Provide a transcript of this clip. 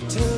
you tell